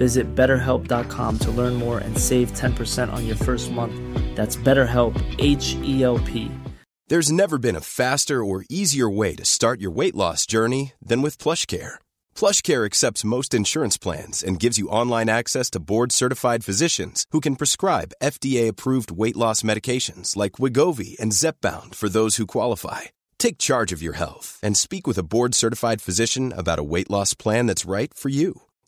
Visit betterhelp.com to learn more and save 10% on your first month. That's BetterHelp, H E L P. There's never been a faster or easier way to start your weight loss journey than with PlushCare. PlushCare accepts most insurance plans and gives you online access to board-certified physicians who can prescribe FDA-approved weight loss medications like Wigovi and Zepbound for those who qualify. Take charge of your health and speak with a board-certified physician about a weight loss plan that's right for you.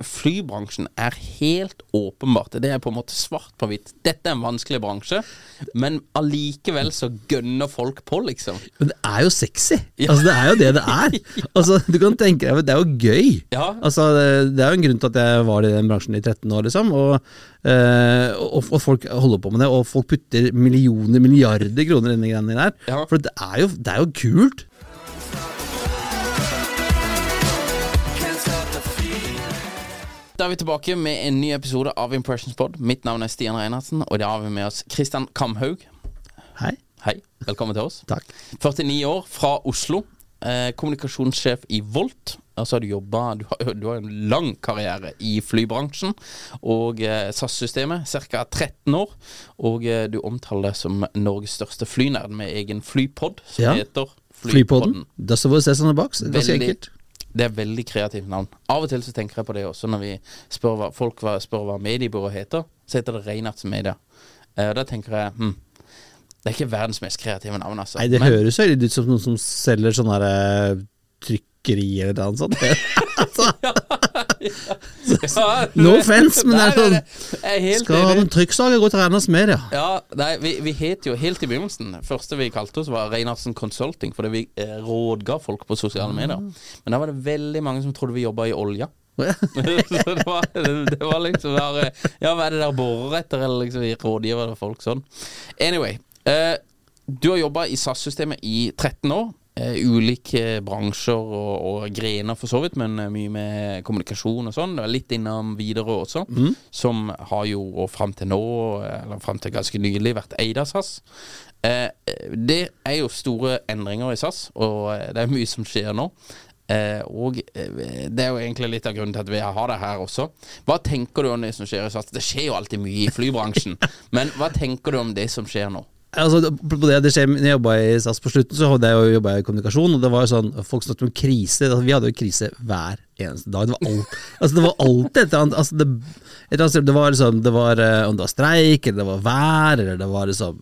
Flybransjen er helt åpenbart Det er på en måte svart på hvitt. Dette er en vanskelig bransje, men allikevel så gønner folk på, liksom. Men det er jo sexy. Altså, det er jo det det er. Altså, du kan tenke deg, Det er jo gøy. Ja. Altså, det, det er jo en grunn til at jeg var i den bransjen i 13 år, liksom. Og, eh, og, og folk holder på med det, og folk putter millioner, milliarder kroner inn i greiene der. Ja. For det er, jo, det er jo kult. Da er vi tilbake med en ny episode av Impressions Pod. Mitt navn er Stian Reinhardsen, og i dag har vi med oss Kristian Kamhaug. Hei. Hei, velkommen til oss. Takk. 49 år, fra Oslo. Eh, kommunikasjonssjef i Volt. Altså har du har- du har en lang karriere i flybransjen og eh, SAS-systemet. Ca. 13 år. Og eh, du omtaler deg som Norges største flynerd med egen flypod, som Ja. heter Flypodden. Does the voice on the box. Ganske enkelt. Det er veldig kreativt navn. Av og til så tenker jeg på det også når vi spør hva, folk spør hva mediebyrået heter. Så heter det Reinarts Media. Uh, da tenker jeg hm, det er ikke verdens mest kreative navn, altså. Nei, det Men- høres jo litt ut som noen som selger sånn her eh, trykkeri eller noe sånt. altså, Ja, no offence, men det er Nei, nei, sånn nei, er Skal en gå til Reiners Media. Ja, nei, vi, vi het jo helt i begynnelsen første vi kalte oss, var Reinhardsen Consulting, fordi vi eh, rådga folk på sosiale medier. Ah. Men da var det veldig mange som trodde vi jobba i olja. så det var, det var liksom der, Ja, hva er det der borer etter? Eller liksom rådgiver folk sånn. Anyway. Eh, du har jobba i SAS-systemet i 13 år. Eh, ulike bransjer og, og grener for så vidt, men eh, mye med kommunikasjon og sånn. Litt innom Widerøe også, som har jo og fram til nå, eller fram til ganske nylig, vært eid av SAS. Eh, det er jo store endringer i SAS, og eh, det er mye som skjer nå. Eh, og det er jo egentlig litt av grunnen til at vi har det her også. Hva tenker du om det som skjer i SAS? Det skjer jo alltid mye i flybransjen, men hva tenker du om det som skjer nå? Altså, det skjer, når jeg jobba i SAS på slutten, så hadde jeg jo jobba i kommunikasjon, og det var jo sånn Folk snakket om krise. Altså, vi hadde jo krise hver eneste dag. Det var, alt, altså, det var alltid et eller annet altså, det, et eller annet det var liksom Det var eh, om det var streik, eller det var vær, eller det var liksom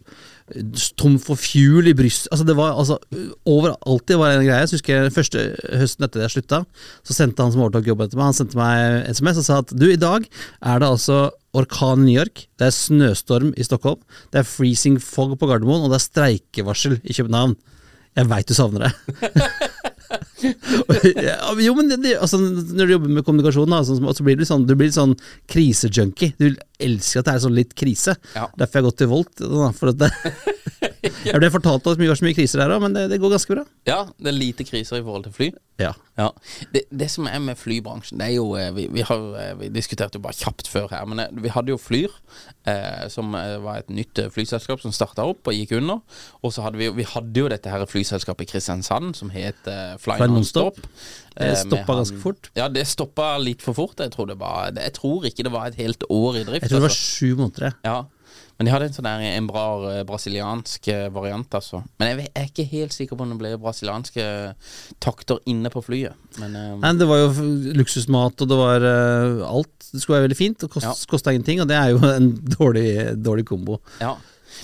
tom for fuel i brystet Altså, det var altså Overalt det var en greie. Så husker jeg første høsten etter jeg slutta, så sendte han som overtok jobben etter meg, han sendte meg SMS og sa at du, i dag er det altså orkan i New York, det er snøstorm i Stockholm, det er freezing fog på Gardermoen, og det er streikevarsel i København. Jeg veit du savner det. ja, jo, men det, altså, Når du jobber med kommunikasjon, da, sånn, så blir du sånn, du blir sånn krisejunkie. Du elsker at det er sånn litt krise. Ja. Derfor har jeg gått til Volt. Da, for at det, Jeg ble fortalt at det var så mye kriser her òg, men det, det går ganske bra. Ja, det er lite kriser i forhold til fly. Ja. Ja. Det, det som er med flybransjen, det er jo eh, Vi, vi, har, eh, vi diskuterte jo bare kjapt før her, men eh, vi hadde jo Flyr, eh, som var et nytt flyselskap som starta opp og gikk under. Og så hadde vi, vi hadde jo dette her flyselskapet i Kristiansand som het eh, Fly Fly Nonstop. Det stoppa ganske fort. Ja, det stoppa litt for fort. Jeg tror, det var, jeg tror ikke det var et helt år i drift. Jeg tror det var altså. sju måneder. Ja, men de hadde en sånn der En bra eh, brasiliansk eh, variant, altså. Men jeg, jeg er ikke helt sikker på om det ble brasilianske takter inne på flyet. Men eh, Nei, det var jo luksusmat, og det var uh, alt. Det skulle være veldig fint, og kost, Ja. kosta ingenting, og det er jo en dårlig, dårlig kombo. ja.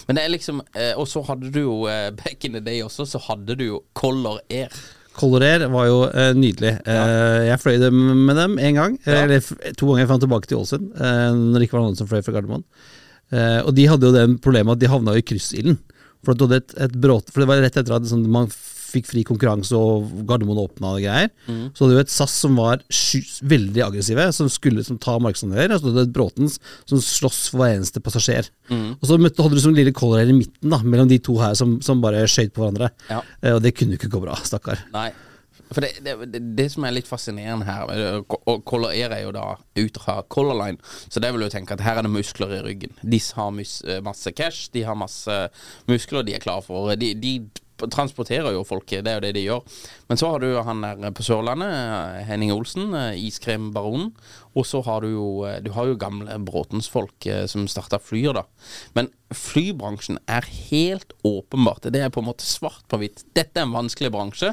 Men det er liksom eh, Og så hadde du jo eh, back in the day også, så hadde du jo Color Air. Color Air var jo eh, nydelig. Eh, jeg fløy dem med dem én gang, eh, Ja. eller to ganger fram tilbake til Ålesund, eh, når det ikke var noen som fløy fra Gardermoen. Eh, og de hadde jo det problemet at de havna jo i kryssilden. For, for det var rett etter at sånn, man fikk fri konkurranse og Gardermoen åpna og greier. Så hadde du et SAS som var veldig aggressive, som skulle som, ta markedsandeler. Og så hadde du et Bråtens som sloss for hver eneste passasjer. Og så møtte, hadde du som lille Color i midten, da, mellom de to her som, som bare skøyt på hverandre. Ja. Eh, og det kunne jo ikke gå bra, stakkar. Nei. For det, det, det, som er litt fascinerende her Og Color Air er jo da ut fra Color Line, så det vil jo tenke at her er det muskler i ryggen. De har eh, masse cash, de har masse muskler, de er klare for De, de transporterer jo folk, det er jo det de gjør. Men så har du han der på Sørlandet, eh, Henning Olsen, eh, iskrembaronen. Og så har du jo Du har jo gamle Bråtens-folk eh, som starta Flyr, da. Men flybransjen er helt åpenbart Det er på en måte svart på hvitt. Dette er en vanskelig bransje,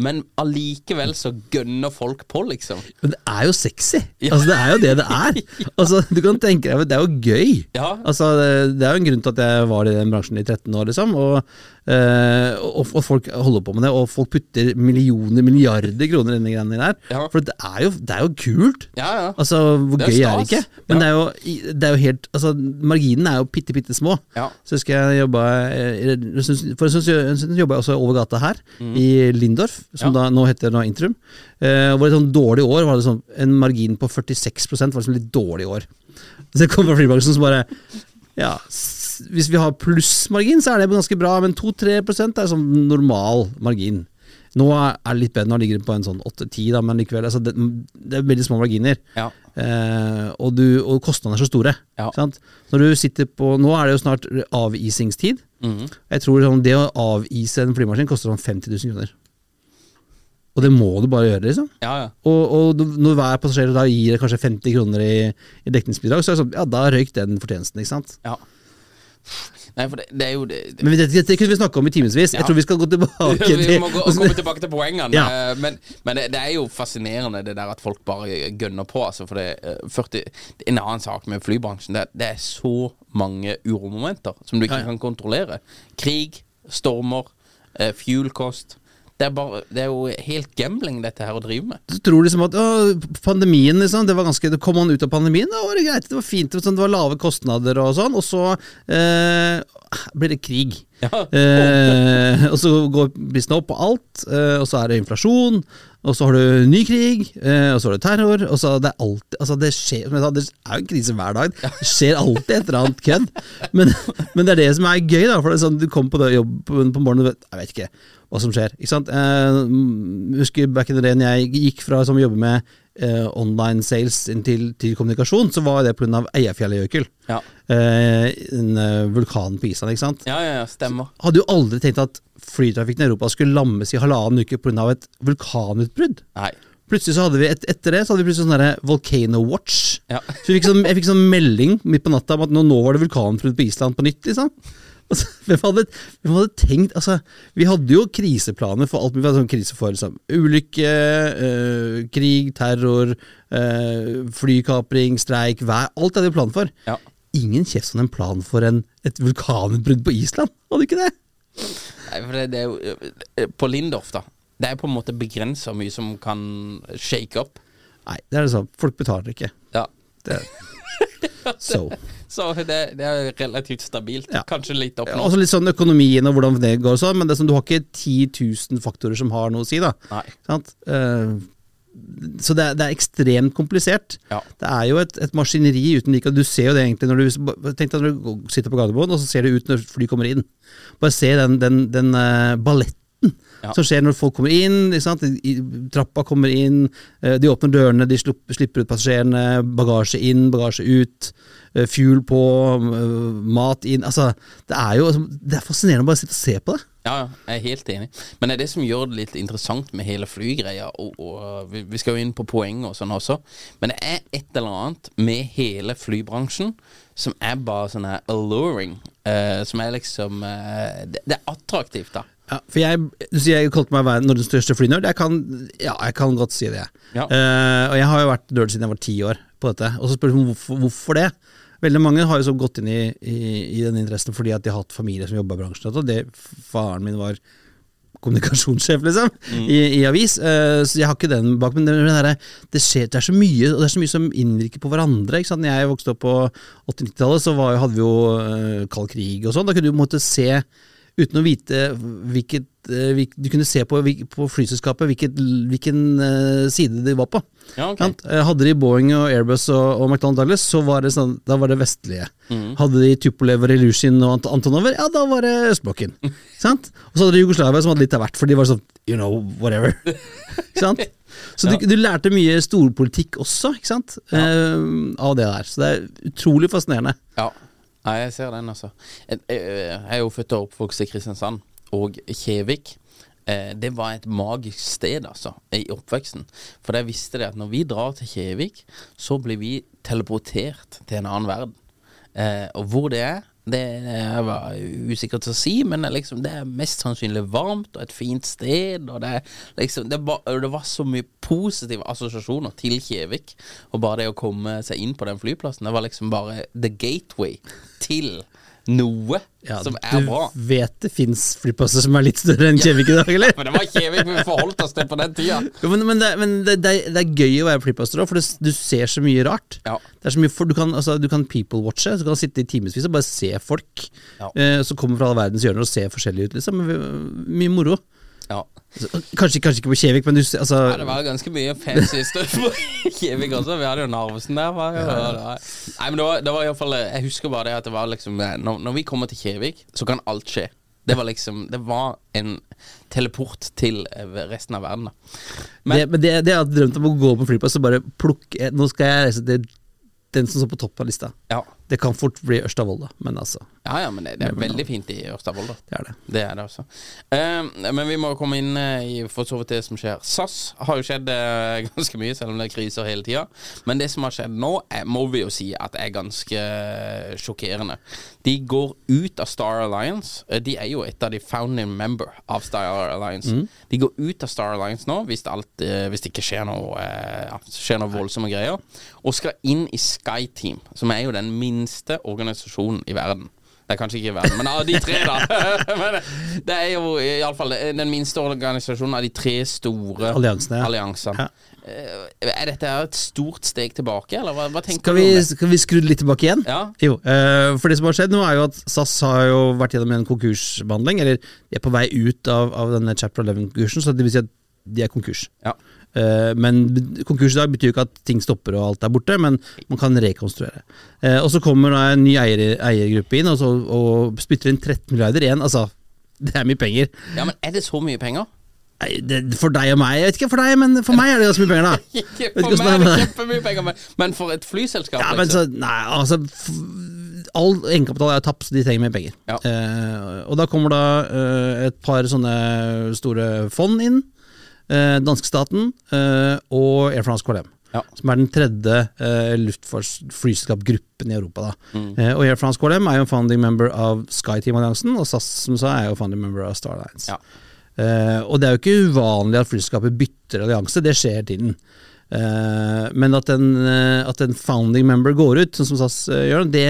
men allikevel så gønner folk på, liksom. Men det er jo sexy. Ja. Altså, det er jo det det er. Altså, du kan tenke deg, Det er jo gøy. Ja. Altså, det, er jo en grunn til at jeg var i den bransjen i 13 år, liksom. Og, eh, og, og folk holder på med det, og folk putter millioner, milliarder kroner inn i greiene der. Ja. For det er, jo, det er jo kult. Ja, ja. Altså, Hvor er gøy er det ikke? Men det, er jo, det er jo helt Altså, Marginene er jo bitte, bitte små. Ja. Så husker jeg jobba eh, For en stund jobba jeg også over gata her, i Lindorf, som Mm. Ja. da nå heter nå Intrum. Eh, var et sånn dårlig år var det sånn en margin på 46% var liksom litt dårlig år. Så jeg kom fra flybransjen som bare Ja, hvis vi har plussmargin, så er det ganske bra, men 2-3% er sånn normal margin. Nå er det litt bedre, nå ligger det på en sånn 8-10, da, men likevel. Altså det, det er veldig små marginer. Ja. Eh, og, du, og kostnadene er så store. Ja. Sant? Når du sitter på Nå er det jo snart avisingstid. Mm. Jeg tror sånn, det å avise en flymaskin koster sånn 50 000 kroner. Og det må du bare gjøre, liksom. ja, ja. Og, og når hver passasjer da gir deg kanskje 50 kroner i, i dekningsbidrag, så er det sånn, ja, da røyk den fortjenesten, ikke sant. ja. Nei, for det, det er jo det, det. Men det, det, kunne vi snakke om i timevis. Ja. Jeg tror vi skal gå tilbake Vi må gå, til komme tilbake til poengene. Ja. eh, Men, men det, er jo fascinerende det der at folk bare gønner på. Altså, for det, eh, 40, En annen sak med flybransjen, det, det er så mange uromomenter som du ikke Ja, ja. kan kontrollere. Krig, stormer, eh, fuel-kost. Det er, bare, det er jo helt gambling, dette her, å drive med. Så tror liksom at å, pandemien liksom, det var ganske, det kom man ut av pandemien, da var det greit, det var fint, det var, sånn, det var lave kostnader og sånn, og så eh, blir det krig. Ja. Eh, og så går prisene opp på alt, eh, og så er det inflasjon, og så har du ny krig, eh, og så har du terror, og så det er alltid Altså, det skjer sa, det er jo en krise hver dag. Det skjer alltid et eller annet kødd. Men, men det er det som er gøy, da, for det er sånn, du kommer på jobben på, på morgenen og vet Jeg vet ikke hva som skjer. Ikke sant? Eh, mm, husker back in the day jeg gikk fra som jobber med eh, online sales til, til kommunikasjon, så var det pga. Eyjafjallajökull. Ja. Eh, en eh, vulkan på Island, ikke sant. Ja, ja, ja, stemmer. Hadde jo aldri tenkt at flytrafikken i Europa skulle lammes i halvannen uke pga. et vulkanutbrudd. Nei. Plutselig så hadde vi et, etter det så hadde vi plutselig sånn Volcano Watch. Ja. Så jeg fikk, sånn, jeg fikk sånn melding midt på natta om at nå, nå var det vulkanutbrudd på Island på nytt, liksom. Altså, hvem, hadde, hvem hadde tenkt Altså, vi hadde jo kriseplaner for alt mulig. Sånn krise for liksom, ulykke, øh, krig, terror, øh, flykapring, streik, vær. Alt hadde vi plan for. Ja. Ingen kjeft som en plan for en, et vulkanutbrudd på Island. Hadde ikke det? Nei, for det, det er jo eh, På Lindorf, da. Det er på en måte begrensa mye som kan shake up. Nei, det er det sånn. Folk betaler ikke. Ja. Det So. Så det, det er relativt stabilt. Ja. Kanskje litt opp nå. Også litt sånn økonomien og hvordan det går og sånn, men det er sånn, du har ikke 10 000 faktorer som har noe å si, da. Nei. Sant? Eh, så det er, det er ekstremt komplisert. Ja. Det er jo et, et maskineri uten like. Du ser jo det egentlig når du, tenk deg når du sitter på Gardermoen, og så ser det ut når fly kommer inn. Bare se den, den, den uh, balletten Ja. som skjer når folk kommer inn. Trappa kommer inn, eh, de åpner dørene, de slipper ut passasjerene, bagasje inn, bagasje ut. eh, Fuel på, eh, mat inn. Altså, det er jo Det er fascinerende å bare sitte og se på det. Ja, jeg er helt enig. Men det er det som gjør det litt interessant med hele flygreia. Og, og vi, vi skal jo inn på poeng og sånn også. Men det er et eller annet med hele flybransjen som er bare sånn her alluring. Uh, som er liksom uh, det, det er attraktivt, da. Ja, for jeg, du sier jeg kalte meg være Norges største flynerd. Jeg kan, ja, jeg kan godt si det. Ja. Uh, og jeg har jo vært nerd siden jeg var ti år på dette. Og så spør du hvorfor, hvorfor det. Veldig mange har jo så gått inn i, i, i den interessen fordi at de har hatt familie som jobba i bransjen. Og det, faren min var kommunikasjonssjef, liksom, i, i avis. Uh, så jeg har ikke den bak. Men det, det, det, skjer, det er så mye Og det er så mye som innvirker på hverandre. Ikke sant? Når jeg vokste opp på 80-90-tallet, så var, hadde vi jo uh, kald krig og sånn. Da kunne du på en måte se uten å vite hvilket eh, Du kunne se på, på flyselskapet hvilket, hvilken eh, side de var på. Ja, okay. Eh, Hadde de Boeing og Airbus og, og McDonald Douglas, så var det, sånn, da var det vestlige. Mm. Hadde de Tupolev og Ilushin og Ant Antonover, ja, da var det østblokken. sant? Og så hadde de Jugoslavia, som hadde litt av hvert, for de var sånn you know, whatever. Sant? Så du, du lærte mye storpolitikk også, ikke sant? Eh, av det der. Så det er utrolig fascinerende. Ja, Nei, jeg ser den, altså. Jeg, jeg, jeg er jo født og oppvokst i Kristiansand, og Kjevik. Eh, det var et magisk sted, altså, i oppveksten. For jeg visste det at når vi drar til Kjevik, så blir vi teleportert til en annen verden. Eh, og hvor det er, det var usikkert å si, men liksom, det er mest sannsynlig varmt og et fint sted. Og det, liksom, det, var, det var så mye positive assosiasjoner til Kjevik. Og bare det å komme seg inn på den flyplassen, det var liksom bare the gateway til noe som er du bra. vet det fins flyplasser som er litt større enn Kjevik i dag, eller? Men det var Kjevik vi forholdt oss til på den tida. Jo, men, men, det, men det, det, det er gøy å være flyplasser òg, for du ser så mye rart. Ja. Det så mye for, du, kan, altså, du kan people-watche, så du kan sitte i timevis og bare se folk Ja. eh, som kommer fra alle verdens hjørner og ser forskjellige ut. Liksom. Mye moro. Ja. Kanskje, kanskje ikke på Kjevik, men du altså, Ja, det var ganske mye fancy stuff på Kjevik også. Vi hadde jo Narvesen der. Var jo, Nei, men det var, det var i hvert fall Jeg husker bare det at det var liksom Når, når vi kommer til Kjevik, så kan alt skje. Det var liksom Det var en teleport til eh, resten av verden, da. Men, det, men det, det jeg hadde drømt om å gå på flyplass og bare plukke Nå skal jeg reise til den som står på toppen av lista. ja. Det kan fort bli Ørsta Volda, men altså, ja, ja, men det, det er veldig fint i Ørstavoll, da. det er det. Det er det også. Eh, men vi må komme inn eh, i for så vidt det som skjer. SAS har jo skjedd eh, ganske mye, selv om det er kriser hele tida. Men det som har skjedd nå, er, må vi jo si at er ganske eh, sjokkerende. De går ut av Star Alliance. Eh, de er jo et av de founding member av Star Alliance. De går ut av Star Alliance nå, hvis det, alt, eh, hvis det ikke skjer noe, eh, ja, skjer noe voldsomme greier. Og skal inn i SkyTeam, som er jo den minste organisasjonen i verden. Det er kanskje ikke i verden, men av de tre, da. men det er jo iallfall den minste organisasjonen av de tre store Alliansene, ja. alliansene. Ja. Eh, Er dette et stort steg tilbake, eller hva, hva tenker Skal du vi, om det? skal vi skru litt tilbake igjen? Ja. Jo, eh, for det som har skjedd nå er jo at SAS har jo vært gjennom en konkursbehandling, eller de er på vei ut av, av denne chapter 11-konkursen, så det vil si at de er konkurs. Ja. Eh, men konkurs i dag betyr jo ikke at ting stopper og alt er borte, men man kan rekonstruere. Eh, og så kommer da en ny eier, eiergruppe inn og, så, og spytter inn 13 milliarder igjen. Altså, det er mye penger. ja, men er det så mye penger? Nei, det, for deg og meg, jeg vet ikke for deg, men for meg er det ganske mye penger, da. Ikke for meg er det kjempemye penger, men, for et flyselskap Ja, men så, liksom. nei, altså All egenkapital er tapt, så de trenger mer penger. Ja. Eh, og da kommer da eh, et par sånne store fond inn. Eh, Danskestaten eh, og Air France KLM. Ja. Som er den tredje eh, luftfartsflyselskapsgruppen i Europa. Da. Mm. Eh, og Air France KLM er jo en founding member av SkyTeam-alliansen, og SAS som sa er jo founding member av Star Alliance. Ja. Eh, og det er jo ikke uvanlig at flyselskapet bytter allianse, det skjer hele tiden. Eh, men at en, eh, at en founding member går ut, sånn som SAS eh, gjør, det,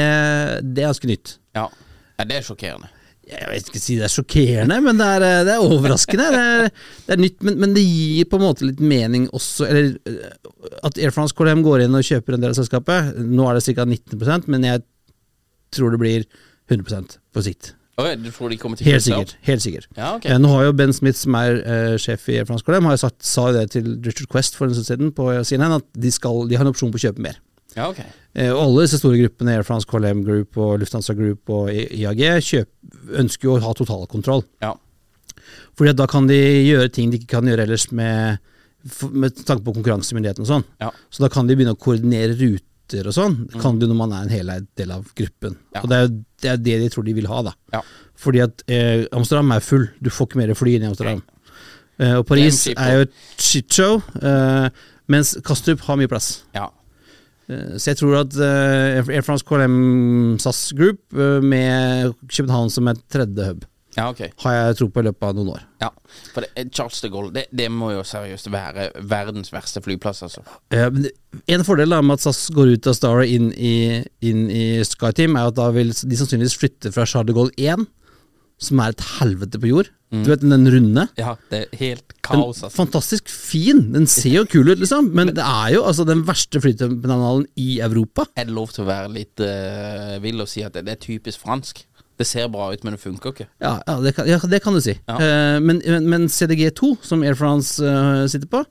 det er ganske nytt. Ja. ja, det er sjokkerende. Jeg vet ikke si det er sjokkerende, men det er, eh, det er overraskende. Det er, det er nytt, men, men det gir på en måte litt mening også Eller eh, at Air France KLM går inn og kjøper en del av selskapet. Nå er det ca. 19% men jeg tror det blir 100% på sikt. Okay, du tror de kommer til Helt sikkert. helt sikkert Ja, ok. Eh, Nå har jo Ben Smith, som er uh, sjef i Air France KLM, har sagt, sa det til Richard Quest for en stund siden på CNN, at de, skal, de har en opsjon på å kjøpe mer. Ja, ok. Eh, og alle disse store gruppene, Air France KLM Group og Lufthansa Group og IAG, kjøp, ønsker jo å ha totalkontroll. Ja. Fordi at da kan de gjøre ting de ikke kan gjøre ellers med, med tanke på konkurransemyndigheten og sånn. Ja. Så da kan de begynne å koordinere ruter og sånn. Det kan du når man er en heleid del av gruppen. Ja. Og det er det, er det de tror de vil ha, da. Ja. Fordi at eh, Amsterdam er full. Du får ikke mer fly inn i Amsterdam. Eh, og Paris er er jo et shitshow, eh, mens Kastrup har mye plass. Ja. Eh, Så jeg tror at eh, Air France KLM SAS Group eh, med København som et tredje hub, ja, okay. har jeg tro på i løpet av noen år. Ja. For det, Charles de Gaulle, det, det må jo seriøst være verdens verste flyplass, altså. Det- En fordel da med at SAS går ut av Star og inn i, inn i SkyTeam, er at da vil de sannsynligvis flytte fra Charles de Gaulle 1, som er et helvete på jord. Du vet den runde? Ja, det er helt kaos, altså. fantastisk fin. Den ser jo kul ut, liksom. Men det er jo altså den verste flyterminalen i Europa. Er det lov til å være litt uh, vill og si at det, det er typisk fransk? Det ser bra ut, men det funker ikke. Ja, ja, det, kan, ja det kan du si. Ja. Uh, men, men, men CDG2, som Air France uh, sitter på,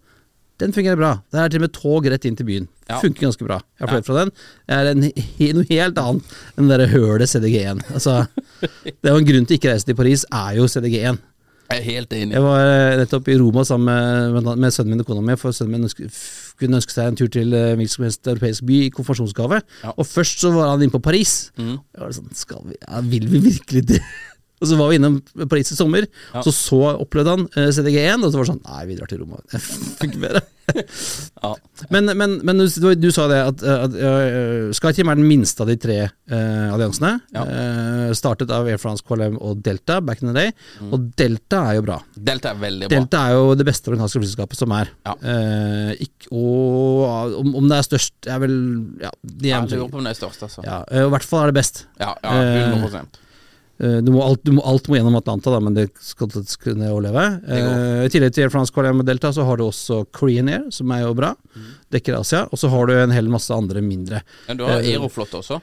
den fungerer bra. Det er til og med tog rett inn til byen. Ja. Funker ganske bra. Jeg har fløyet fra den. Det er en, noe helt annet enn det der hølet CDG1. Altså, det er jo en grunn til ikke reise til Paris, er jo CDG1. Jeg er helt enig. Jeg var eh, nettopp i Roma sammen med, med, med sønnen min og kona mi, for sønnen min ønske, kunne ønske seg en tur til eh, hvilken som helst europeisk by i konfirmasjonsgave. Ja. Og først så var han inne på Paris. Mm. Jeg var sånn, skal vi, ja, Vil vi virkelig det? Og så var vi innom Paris i sommer, Ja. så så opplevde han uh, CDG1, og så var det sånn Nei, vi drar til Roma. Det funker bedre. Ja. Men, men, men du, du, sa det at, at uh, SkyTeam er den minste av de tre uh, alliansene. Ja. Uh, startet av Air France, KLM og Delta back in the day. Mm. Og Delta er jo bra. Delta er veldig bra. Delta er jo det beste amerikanske flyselskapet som er. Ja. Eh, ikk- og om, om det er størst er vel Ja, de Ja, er jeg lurer på om det er størst, altså. ja, eh, I hvert fall er det best. Ja, ja 100 Eh, du må alt, du må, alt må gjennom Atlanta, da, men det skal kunne overleve. Eh, I tillegg til Air France, KLM og Delta, så har du også Korean Air, som er jo bra. Mm. Dekker Asia. Og så har du en hel masse andre mindre. Men du har Eh, Aeroflot også.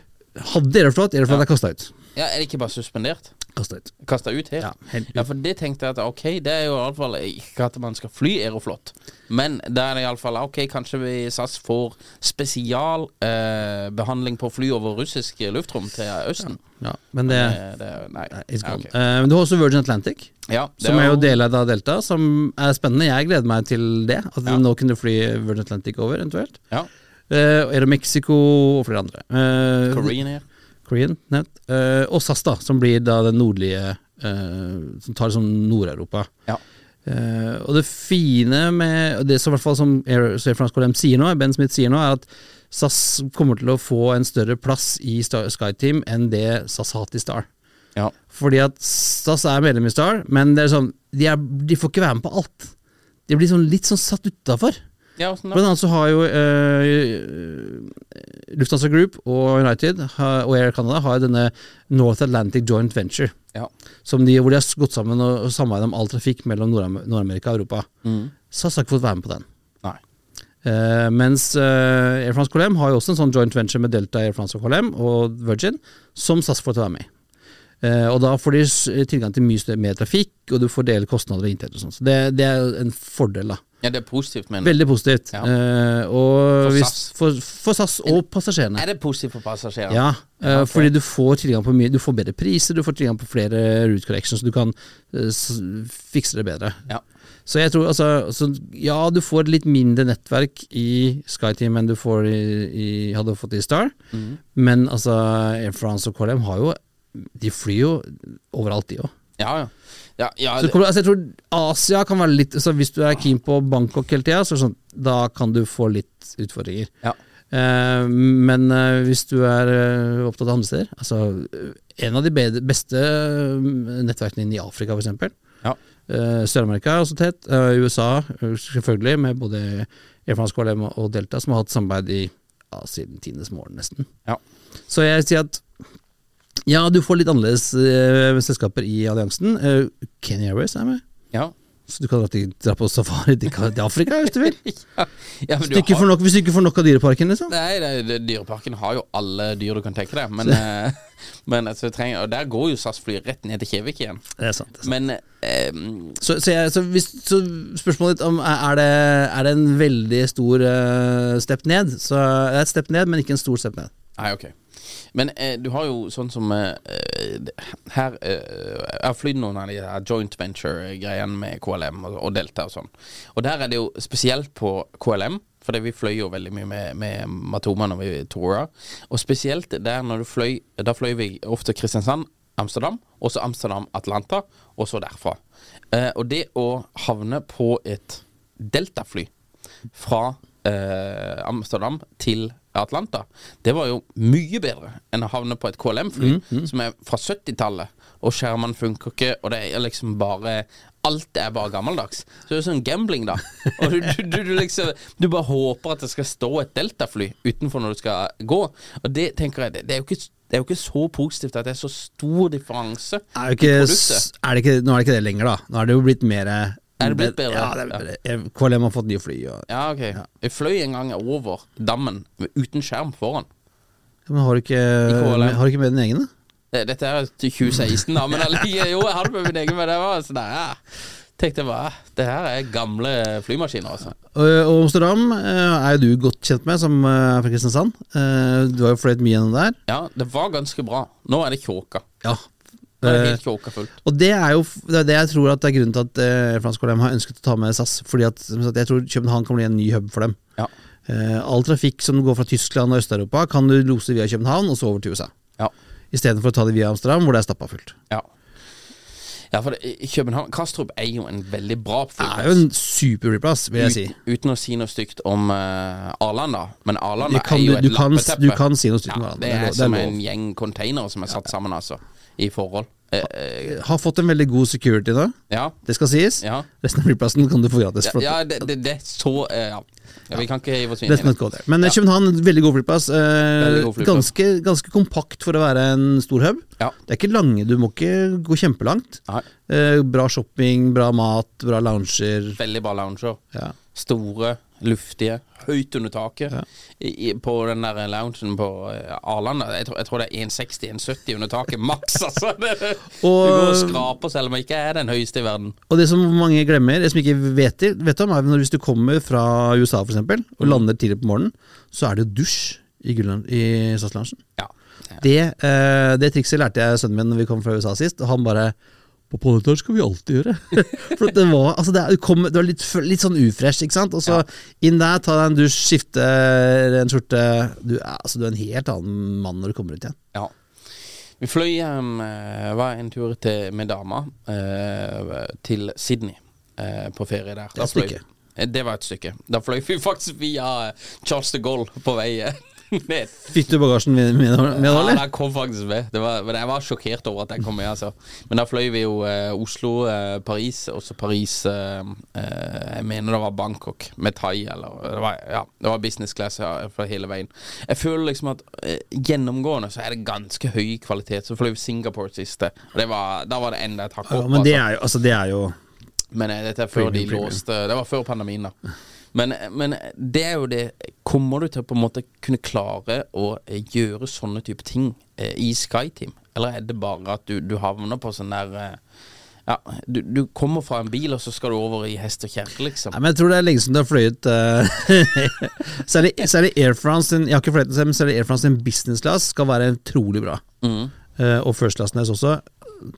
Hadde Aeroflot, Aeroflot Ja. er kasta ut. Ja, Er det ikke bare suspendert? Kastet ut. Kasta ut helt? Ja, helt Ja, for det tenkte jeg at ok, det er jo iallfall ikke at man skal fly Aeroflot, men da er det iallfall ok, kanskje vi SAS får spesialbehandling eh, behandling på fly over russisk luftrom til Østen. Ja, men det, Eh, det nei. Nei, it's Ja, gone. ok. Eh, men du har også Virgin Atlantic, Ja, som er jo deleid av Delta, som er spennende. Jeg gleder meg til det. At Ja. nå kunne fly Virgin Atlantic over, eventuelt. Ja. Uh, Aero Mexico og flere andre. Uh, Korean Air. Korean, nevnt. Uh, og SAS, da, som blir da den nordlige uh, Som tar liksom Nord-Europa. Ja. Uh, og det fine med Det som i hvert fall som Air, Air France KLM sier nå, Ben Smith sier nå, er at SAS kommer til å få en større plass i SkyTeam enn det SAS har hatt i Star. Ja. Fordi at SAS er medlem i Star, men det er sånn, de, er, de får ikke være med på alt. De blir sånn, litt sånn satt utafor. Ja, sånn? Blant annet så har jo uh, Lufthansa Group og United har, og Air Canada har denne North Atlantic Joint Venture, Ja. som de, hvor de har gått sammen og, samarbeidet om all trafikk mellom Nord- Nord-Amerika og Europa. Mm. SAS har ikke fått være med på den. Eh, mens uh, Air France KLM har jo også en sånn joint venture med Delta Air France og KLM og Virgin, som SAS får til å være med i. Uh, og da får de tilgang til mye mer trafikk, og du får dele kostnader og inntekter og sånn. Så det, det er en fordel, da. Ja, det er positivt, mener du? Veldig positivt. Ja. Eh, og For hvis, SAS. For, for SAS og passasjerene. Er det positivt for passasjerene? Ja, eh, okay. fordi du får tilgang på mye Du får bedre priser, du får tilgang på flere route corrections, så du kan eh, fikse det bedre. Ja. Så jeg tror altså så, Ja, du får litt mindre nettverk i SkyTeam enn du får i, i, hadde fått i Star, mm. men altså Air France og KLM har jo De flyr jo overalt, de òg. Ja, ja. ja, ja Så det kommer- altså, jeg tror Asia kan være litt så Hvis du er keen på Bangkok hele tida, så sånn, da kan du få litt utfordringer. ja. Eh, men eh, hvis du er eh, opptatt av andre steder altså, eh, En av de beste eh, nettverkene inn i Afrika, f.eks. Ja. Uh, Sør-Amerika er også tett. Eh, USA, eh, selvfølgelig, med både Air France KLM og Delta, som har hatt samarbeid i ja, siden tidenes morgen, nesten. Ja. Så jeg sier at ja, du får litt annerledes eh, selskaper i alliansen. Uh, Kenya Airways er med. ja. Så du kan dra, til, dra på safari til, til Afrika hvis du vil. ja, ja, men Hvis du ikke får nok, hvis du ikke får nok av Dyreparken, liksom. Nei, det, Dyreparken har jo alle dyr du kan tenke deg. Men, eh, men altså, trenger, Og der går jo SAS-fly rett ned til Kjevik igjen. Det er sant. Det er sant. Men eh, Så, så, jeg, så, hvis, så spørsmålet ditt om er det, er det en veldig stor uh, step ned, så det er et step ned, men ikke en stor step ned. Nei, ok. Men eh, du har jo sånn som eh, eh, Her eh, Jeg har flydd noen av de her joint venture-greiene med KLM og, og Delta og sånn. Og der er det jo spesielt på KLM, fordi vi fløy jo veldig mye med, med Matoma når vi toura. Og spesielt der når du fløy Da fløy vi ofte Kristiansand, Amsterdam, og så Amsterdam, Atlanta, og så derfra. Eh, og det å havne på et Delta-fly fra eh, Amsterdam til Atlanta, det var jo mye bedre enn å havne på et KLM-fly som er fra 70-tallet, og skjermene funker ikke, og det er liksom bare Alt er bare gammeldags. Så det er jo sånn gambling, da. Og du, du, du, du liksom Du bare håper at det skal stå et Delta-fly utenfor når du skal gå. Og det tenker jeg Det, det er jo ikke det er jo ikke så positivt at det er så stor differanse Er det i ikke, produktet. er det ikke, nå er det ikke det lenger, da. Nå er det jo blitt mer Er det blitt bedre? Ja, det er blitt bedre. KLM har fått nye fly. Og, Ja, ok. Jeg fløy en gang over dammen uten skjerm foran. men har du ikke, har du ikke med din egen, da? Eh, Dette er til 2016, da, men allike- jo, jeg hadde med min egen, men det var sånn ja. Tenkte jeg bare, det her er gamle flymaskiner, altså. Og, og Amsterdam eh, er jo du godt kjent med, som eh, er fra Kristiansand. Eh, du har jo fløyet mye gjennom der. Ja, det var ganske bra. Nå er det tjåka. Ja. Nå er Eh, helt fullt. Og det er jo det er det jeg tror at det er grunnen til at eh, Fransk KLM har ønsket å ta med SAS. Fordi at, sagt, jeg tror København kan bli en ny hub for dem. Ja. Eh, all trafikk som går fra Tyskland og Øst-Europa, kan du lose via København og så over til USA. Ja. Istedenfor å ta det via Amsterdam, hvor det er stappa fullt. Ja. Ja, for det, København Kastrup er jo en veldig bra Det er jo flyplass. en superflyplass, vil jeg si. Uten, uten å si noe stygt om uh, Arlanda, men Arlanda Du kan, er jo du, et kan, lappeteppe. du kan si noe stygt om ja, er, det er, som lov. en gjeng containere som er satt sammen, altså, i forhold. Eh, eh, Har fått en veldig god security nå, ja, det skal sies. ja. Resten av flyplassen kan du få gratis. Ja, ja det, det, det så eh, ja. ja, Vi kan ikke hive oss inn i. Men. København veldig god flyplass. Eh, Veldig god flyplass. Ganske, ganske kompakt for å være en stor hub. Ja. Det er ikke lange, du må ikke gå kjempelangt. Eh, bra shopping, bra mat, bra lounger. veldig bra lounger. Ja. Store, luftige, høyt under taket. Ja. I, på den der loungen på eh, Arlanda, jeg jeg tror det er 160-170 under taket, maks, altså. Det, du går og skraper selv om jeg ikke er den høyeste i verden. Og det som mange glemmer, det som ikke vet, vet om, er at hvis du kommer fra USA for eksempel, og Mm. lander tidlig på morgenen, så er det jo dusj i, Grønland- i SAS-lunsjen. Ja. Det, eh, det trikset lærte jeg sønnen min når vi kom fra USA sist, og han bare på Planetar skal vi alltid gjøre. For det var, altså det, kom, det var litt, litt sånn ufresh, ikke sant? Og så inn der, ta deg en dusj, skifte en skjorte. Du, altså, du er en helt annen mann når du kommer ut igjen. Ja. Vi fløy hjem, var en tur til, med dama eh, til Sydney eh, på ferie der. Det er et fløy- stykke. Eh, Det var et stykke. Da fløy vi faktisk via eh, Charles de Gaulle på vei ned. Fikk du bagasjen med, med, med Ja, eller? den kom faktisk med. Det var, jeg var sjokkert over at den kom med. Altså. Men da fløy vi jo eh, Oslo, eh, Paris, også Paris eh, eh, Jeg mener det var Bangkok med thai, eller det var, ja, det var business class ja, for hele veien. Jeg føler liksom at eh, gjennomgående så er det ganske høy kvalitet. Så fløy vi Singapore siste, og det var, da var det enda et hakk Ja, opp. men det altså. er jo, altså, det er jo Men eh, dette er før de låste Det var før pandemien, da. Men, men det er jo det Kommer du til å på en måte kunne klare å eh, gjøre sånne type ting eh, i SkyTeam? Eller er det bare at du, du havner på sånn der eh, Ja, du, du kommer fra en bil, og så skal du over i hest og kjerke, liksom. Nei, men Jeg tror det er lenge siden du har fløyet eh, særlig, særlig Air France sin, Jeg har ikke fløyet den selv, men særlig Air France sin business class skal være utrolig bra. Mm. Eh, og first class deres også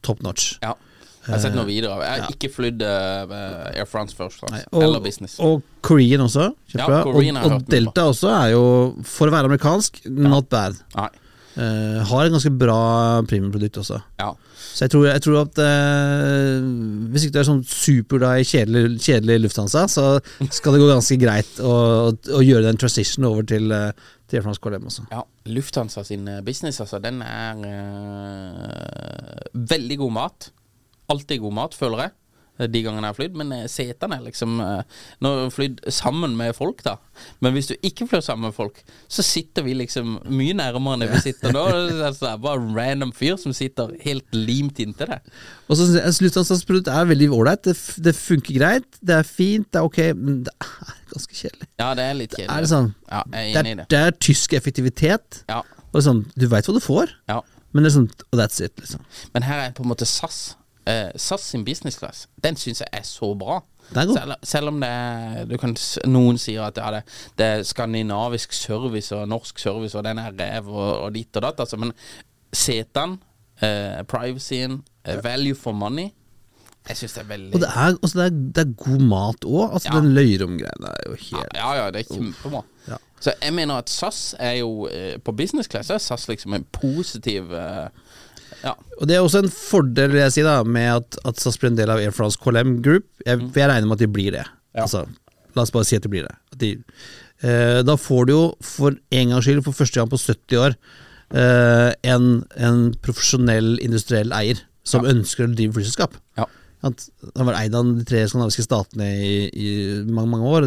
top notch. Ja. Jeg har sett noe videre. Jeg har ikke flydd eh, Air France først, altså. eller business. og Korean også. Ja, Korean har og, og Delta også er jo, for å være amerikansk, not bad. Eh, har et ganske bra premiumprodukt også. Ja. Så jeg tror, jeg tror at uh, hvis ikke du er sånn superglad i kjedelig, kjedelig Lufthansa, så skal det gå ganske greit å, å, å gjøre den transition over til, uh, til Air France KLM også. Ja, Lufthansa sin eh, business, altså, den er eh, veldig god mat. Alltid god mat, føler jeg. eh, de gangene jeg har flydd, men eh, setene liksom eh, Nå har jeg flydd sammen med folk, da. Men hvis du ikke flyr sammen med folk, så sitter vi liksom mye nærmere enn vi sitter nå. Altså, det er bare en random fyr som sitter helt limt inntil deg. Og så Sluttavstandsprodukt er veldig ålreit. Det, det funker greit, det er fint, det er ok, men det er ganske kjedelig. Ja, det er litt Det kjedelig. er sånn Ja, det er det. det er tysk effektivitet. Ja, Og sånn, du veit hva du får, ja. men det er sånn Og that's it, liksom. Men her er på en måte SAS. Eh, SAS sin business class, den syns jeg er så bra. Er. Selv, selv om det er du kan, Noen sier at ja, det, det er skandinavisk service og norsk service, og den er rev og, og ditt og datt, altså. Men setene, uh, privacyen, uh, value for money Jeg syns det er veldig Og det er, altså, det er, det er god mat òg. Altså, Ja. den løyrom-greia er jo helt Ja, ja, det er kjempebra. Ja. Så jeg mener at SAS er jo På business class er SAS liksom en positiv eh, Ja. Og det er også en fordel vil jeg si da med at, at SAS blir en del av Air France KLM Group. Jeg, for jeg regner med at de blir det. Ja. Altså, la oss bare si at de blir det. De, eh, da får du jo for en gangs skyld, for første gang på 70 år, eh, en, en profesjonell industriell eier som ønsker å drive flyselskap. Ja. Han var eid av de tre skandinaviske statene i, i mange mange år.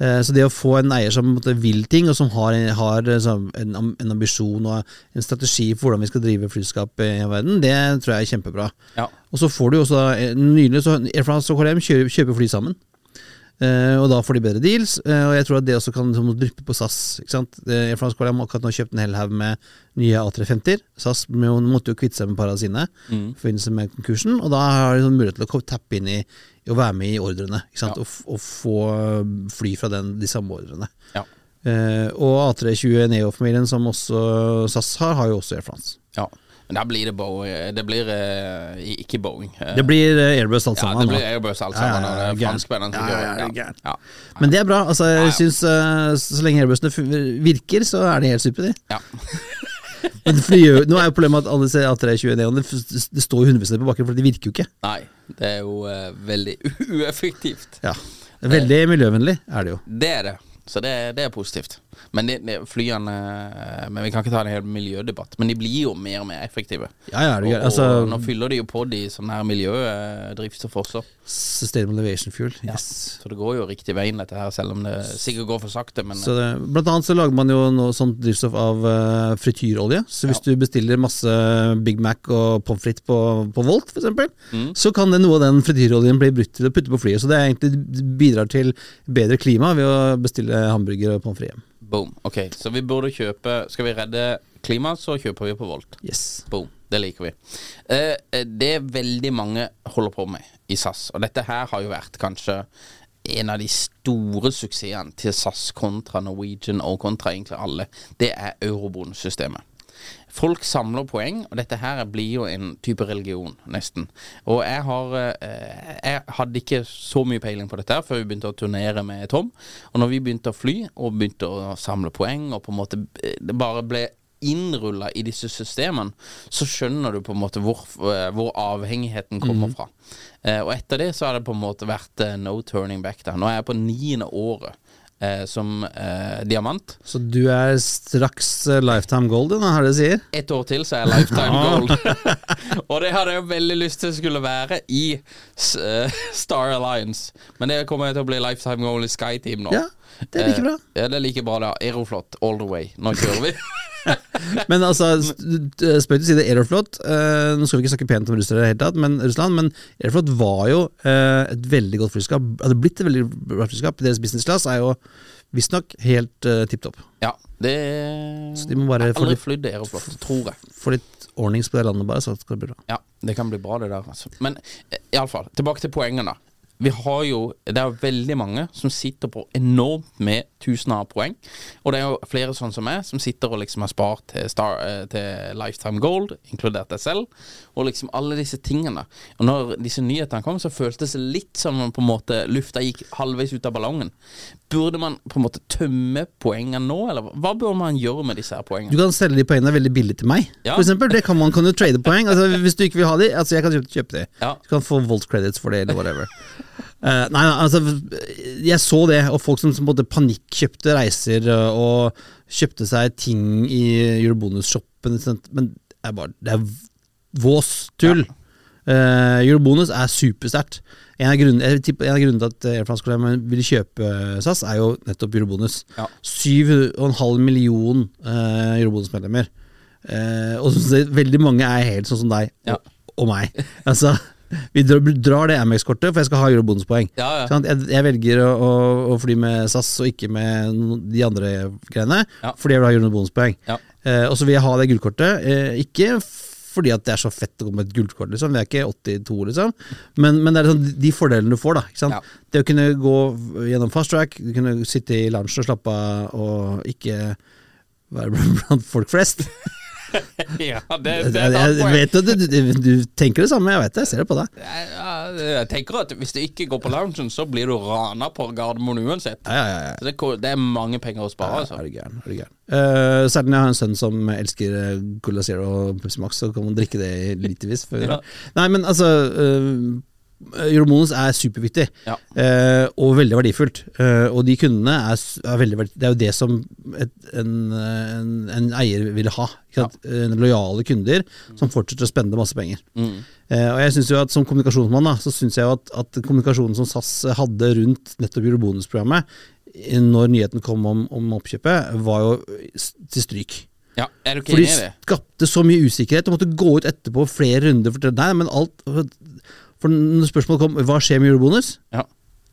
Eh, Så det å få en eier som vil ting, og som har, har eh, en, en ambisjon og en strategi for hvordan vi skal drive flyselskap i verden, det tror jeg er kjempebra. Ja. Og så får du også eh, Nylig så Air France og KLM kjøper fly sammen. Eh, og da får de bedre deals, eh, og jeg tror at det også kan liksom, dryppe på SAS. Ikke sant? Uh, Air France har akkurat nå kjøpt en hel haug med nye A350-er. SAS måtte jo kvitte seg med et par av sine i forbindelse med konkursen, og da har de sånn mulighet til å tappe inn i, i å være med i ordrene. Ikke sant? Ja. Og, og få eh, fly fra den, de samme ordrene. Ja. Og A320 Neo-familien, som også SAS har, har jo også Air France. ja. Men da blir det Boeing Det blir eh, ikke Boeing. Eh, Det blir eh, Airbus alt ja, det blir Airbus alt Ja, ja, sammen. ja, og det er gæren. franskmennene som Ja, gjør ja, det. gæren. Ja. Men det er bra. altså Jeg synes eh, Så lenge airbusene fu- virker, så er de helt supre, de. Ja. Men for de gjør- Nå er jo problemet at alle disse A320 Neoene det, det står jo 100 på bakken, for de virker jo ikke. Nei, det er jo eh, veldig ueffektivt. Ja Veldig miljøvennlig er det jo. Det er det. Så det, det er positivt. Men det, det, flyene Men vi kan ikke ta en hel miljødebatt. Men de blir jo mer og mer effektive. Ja, ja, Og. Altså, og nå fyller de jo på de sånne her miljødrivstoff også. Sustainable Aviation Fuel. Yes. Så det går jo riktig veien, dette her, selv om det sikkert går for sakte. Men Så det, blant annet så lager man jo noe sånt drivstoff av uh, frityrolje. Så hvis du bestiller masse Big Mac og pommes frites på, på Volt, f.eks., Mm. så kan det, noe av den frityroljen bli brutt til å putte på flyet. Så det egentlig bidrar til bedre klima ved å bestille hamburger og pommes frites hjem. Boom. Ok, så vi burde kjøpe Skal vi redde klimaet, så kjøper vi på Volt. Yes. Boom. Det liker vi. Eh, eh, det veldig mange holder på med i SAS, og dette her har jo vært kanskje en av de store suksessene til SAS kontra Norwegian og kontra egentlig alle, det er eurobonussystemet. Folk samler poeng, og dette her blir jo en type religion, nesten. Og jeg har eh, Jeg hadde ikke så mye peiling på dette her før vi begynte å turnere med Tom. Og når vi begynte å fly, og begynte å samle poeng, og på en måte eh, det bare ble innrulla i disse systemene, så skjønner du på en måte hvor, eh, hvor avhengigheten kommer fra. Eh, og etter det så har det på en måte vært eh, no turning back. Da. Nå er jeg på niende året eh, som eh, diamant. Så du er straks eh, lifetime gold, er det du sier? Et år til, så er jeg lifetime gold. og det hadde jeg jo veldig lyst til skulle være i eh, Star Alliance. Men det kommer til å bli lifetime gold i SkyTeam nå. Ja. Det er like bra. Eh, Ja, det er like bra, det. Aeroflot all the way. Nå kjører vi. Men altså, s- spøk til side, Aeroflot eh, Nå skal vi ikke snakke pent om russere i det hele tatt, men Russland, men Aeroflot var jo eh, et veldig godt flyskap. Hadde blitt et veldig bra flyskap. Deres business class er jo visstnok helt uh, tipp topp. Ja, det Så de må bare få litt, Aeroflot, tror jeg. få litt ordnings på det landet, bare, så skal det bli bra. Ja, det kan bli bra, det der. Altså. Men eh, iallfall, tilbake til poengene. Vi har jo Det er veldig mange som sitter på enormt med tusener av poeng. Og det er jo flere sånn som meg, som sitter og liksom har spart til, star, eh, til Lifetime Gold, inkludert deg selv, og liksom alle disse tingene. Og når disse nyhetene kom, så føltes det litt som om på en måte lufta gikk halvveis ut av ballongen. Burde man på en måte tømme poengene nå, eller hva bør man gjøre med disse her poengene? Du kan selge de poengene veldig billig til meg, Ja. for eksempel. Det kan man kan jo trade poeng. Altså, hvis du ikke vil ha de, altså jeg kan kjøpe de. Ja. Du kan få Volt credits for det, eller whatever. Eh, nei, altså Jeg så det, og folk som, som både panikkjøpte reiser uh, og kjøpte seg ting i Eurobonus-shoppen, men det er bare Det er vås tull. Eh, Eurobonus er supersterkt. En av grunnene, til at Air France-kollegaene ville kjøpe SAS, er jo nettopp Eurobonus. Ja. 7,5 million uh, Eurobonus-medlemmer. Uh, og veldig mange er helt sånn som deg Ja. og, og meg. Altså, vi drar, det Amex-kortet, for jeg skal ha eurobonuspoeng. Ja, ja. Sånn, Jeg, jeg velger å, å, å fly med SAS og ikke med de andre greiene, Ja. fordi jeg vil ha eurobonuspoeng. Eh, og så vil jeg ha det gullkortet, eh, ikke fordi at det er så fett å gå med et gullkort, liksom. Vi er ikke 82, liksom. Men, men det er liksom de fordelene du får, da. Det å kunne gå gjennom fast track, du kunne sitte i lunsjen og slappe av og ikke være blant folk flest. ja, det, det jeg vet at du, du, du tenker det samme, jeg vet det. Jeg ser det på deg. Ja, jeg tenker at hvis du ikke går på loungen, så blir du rana på Gardermoen uansett. Ja, ja, ja. Det, det er mange penger å spare, Er det du gæren? Er du gæren? Uh, særlig når jeg har en sønn som elsker uh, Cola Zero og Pepsi Max, så kan man drikke det litevis litervis. Nei, men altså uh, Eurobonus er superviktig, Ja. eh, og veldig verdifullt. Eh, og de kundene er, er veldig verdifullt. Det er jo det som et, en, en, en eier vil ha. Sant? Eh, Lojale kunder som fortsetter å spende masse penger. Mm. Eh, og jeg synes jo at Som kommunikasjonsmann da, så synes jeg jo at, at kommunikasjonen som SAS hadde rundt nettopp Eurobonus-programmet, når nyheten kom om, om oppkjøpet, var jo til stryk. Ja, er du ikke For de enig i det? skapte så mye usikkerhet. De måtte gå ut etterpå flere runder. For, nei, men alt, for når spørsmålet kom hva skjer med eurobonus, Ja.